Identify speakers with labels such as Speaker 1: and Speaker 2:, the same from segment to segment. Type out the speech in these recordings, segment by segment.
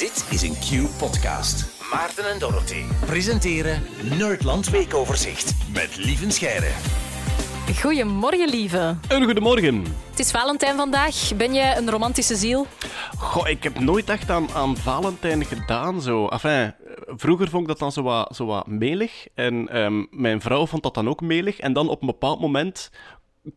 Speaker 1: Dit is een Q-podcast. Maarten en Dorothy presenteren Nerdland Weekoverzicht met Lieven Scheire.
Speaker 2: Goedemorgen, lieve.
Speaker 3: Een goedemorgen.
Speaker 2: Het is Valentijn vandaag. Ben je een romantische ziel?
Speaker 3: Goh, ik heb nooit echt aan, aan Valentijn gedaan. Zo. Enfin, vroeger vond ik dat dan zo wat, zo wat melig. En ehm, mijn vrouw vond dat dan ook melig. En dan op een bepaald moment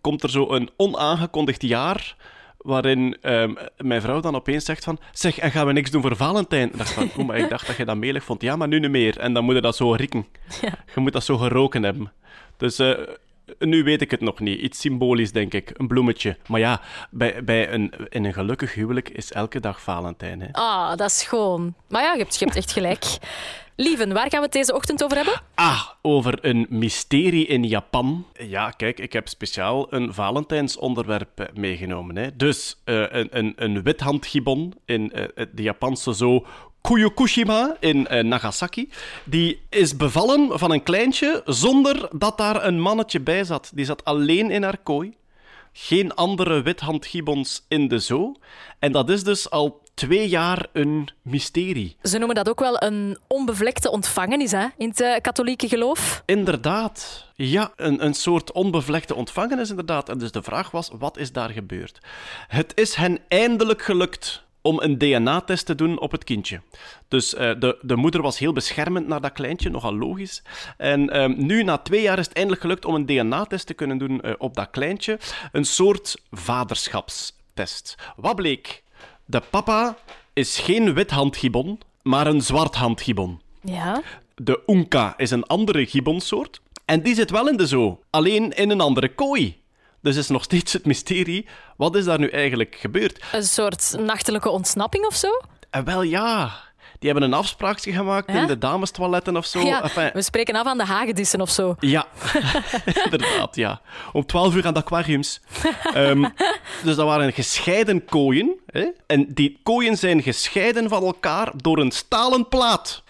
Speaker 3: komt er zo een onaangekondigd jaar waarin ehm, mijn vrouw dan opeens zegt van zeg, en gaan we niks doen voor Valentijn? Ik dacht van, oh, maar ik dacht dat je dat melig vond. Ja, maar nu niet meer. En dan moet je dat zo rieken.
Speaker 2: Ja.
Speaker 3: Je moet dat zo geroken hebben. Dus eh, nu weet ik het nog niet. Iets symbolisch, denk ik. Een bloemetje. Maar ja, bij, bij een, in een gelukkig huwelijk is elke dag Valentijn. Hè.
Speaker 2: Ah, dat is schoon. Maar ja, je hebt, je hebt echt gelijk. Lieven, waar gaan we het deze ochtend over hebben?
Speaker 3: Ah, over een mysterie in Japan. Ja, kijk, ik heb speciaal een Valentijnsonderwerp eh, meegenomen. Hè. Dus eh, een, een, een withandgibbon in eh, de Japanse zoo Kuyokushima in eh, Nagasaki. Die is bevallen van een kleintje zonder dat daar een mannetje bij zat. Die zat alleen in haar kooi. Geen andere withandgibbons in de zoo. En dat is dus al twee jaar een mysterie.
Speaker 2: Ze noemen dat ook wel een onbevlekte ontvangenis hè, in het eh, katholieke geloof.
Speaker 3: Inderdaad. Ja, een, een soort onbevlekte ontvangenis inderdaad. En dus de vraag was, wat is daar gebeurd? Het is hen eindelijk gelukt om een DNA-test te doen op het kindje. Dus uh, de, de moeder was heel beschermend naar dat kleintje, nogal logisch. En um, nu, na twee jaar, is het eindelijk gelukt om een DNA-test te kunnen doen uh, op dat kleintje. Een soort vaderschapstest. Wat bleek? De papa is geen withandgibbon, maar een zwarthandgibbon.
Speaker 2: Ja.
Speaker 3: De Unka is een andere gibbonsoort. En die zit wel in de zoo, alleen in een andere kooi. Dus is nog steeds het mysterie, wat is daar nu eigenlijk gebeurd?
Speaker 2: Een soort nachtelijke ontsnapping of zo?
Speaker 3: En wel ja, die hebben een afspraakje gemaakt
Speaker 2: Ja?
Speaker 3: in de damestoiletten of zo.
Speaker 2: Ja,
Speaker 3: Enfin,
Speaker 2: we spreken af aan de hagedissen of zo.
Speaker 3: ja, inderdaad, ja. Om 12 uur aan de aquariums. Ehm, dus dat waren gescheiden kooien. Hè? En die kooien zijn gescheiden van elkaar door een stalen plaat.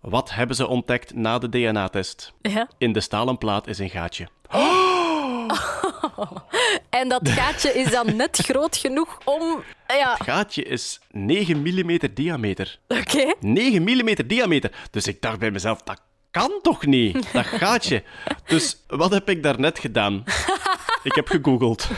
Speaker 3: Wat hebben ze ontdekt na de DNA-test?
Speaker 2: Ja.
Speaker 3: In de stalen plaat is een gaatje.
Speaker 2: En dat gaatje is dan net groot genoeg om... Ja,
Speaker 3: Het gaatje is 9 mm diameter.
Speaker 2: oké.
Speaker 3: 9 mm diameter. Dus ik dacht bij mezelf, dat kan toch niet, dat gaatje. Dus wat heb ik daarnet gedaan? Ik heb gegoogeld.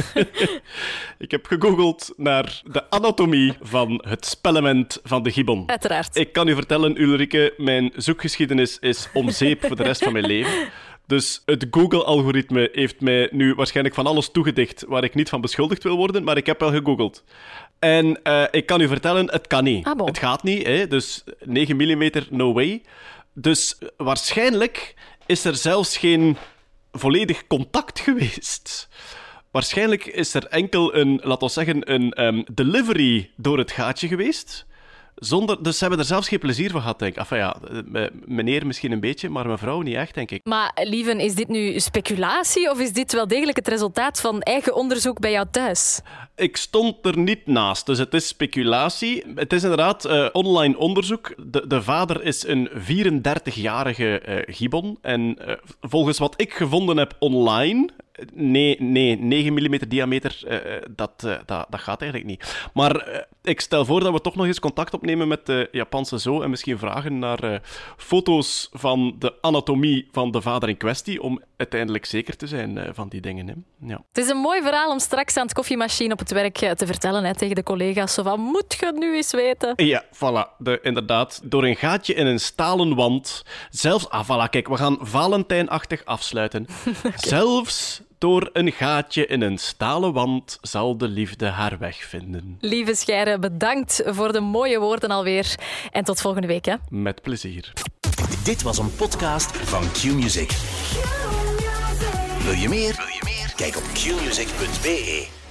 Speaker 3: ik heb gegoogeld naar de anatomie van het spellement van de gibbon.
Speaker 2: Uiteraard.
Speaker 3: Ik kan u vertellen, Ulrike, mijn zoekgeschiedenis is om zeep voor de rest van mijn leven. Dus het Google-algoritme heeft mij nu waarschijnlijk van alles toegedicht waar ik niet van beschuldigd wil worden, maar ik heb wel gegoogeld. En eh, ik kan u vertellen, het kan niet.
Speaker 2: Ah, bon.
Speaker 3: Het gaat niet, hè? dus 9 mm, no way. Dus waarschijnlijk is er zelfs geen volledig contact geweest. Waarschijnlijk is er enkel een, laten we zeggen, een ehm, delivery door het gaatje geweest. Zonder, dus ze hebben er zelfs geen plezier van gehad, denk ik. Enfin ja, meneer misschien een beetje, maar mevrouw niet echt, denk ik.
Speaker 2: Maar lieven, is dit nu speculatie of is dit wel degelijk het resultaat van eigen onderzoek bij jou thuis?
Speaker 3: Ik stond er niet naast, dus het is speculatie. Het is inderdaad eh, online onderzoek. De, de vader is een 34-jarige eh gibbon. En eh, volgens wat ik gevonden heb online. Nee, nee, 9 mm diameter, dat, dat, dat gaat eigenlijk niet. Maar ik stel voor dat we toch nog eens contact opnemen met de Japanse zoo en misschien vragen naar foto's van de anatomie van de vader in kwestie, om uiteindelijk zeker te zijn eh, van die dingen. Hè. Ja.
Speaker 2: Het is een mooi verhaal om straks aan het koffiemachine op het werk eh, te vertellen hè, tegen de collega's. Zo van, moet je het nu eens weten?
Speaker 3: Ja, voilà. De, inderdaad. Door een gaatje in een stalen wand. Zelfs... Ah, voilà. Kijk, we gaan Valentijnachtig afsluiten. Zelfs door een gaatje in een stalen wand zal de liefde haar weg vinden.
Speaker 2: Lieve Scheire, bedankt voor de mooie woorden alweer. En tot volgende week. Hè.
Speaker 3: Met plezier.
Speaker 1: Dit was een podcast van Q-Music. Wil je meer? Wil je meer? Kijk op qmusic.be.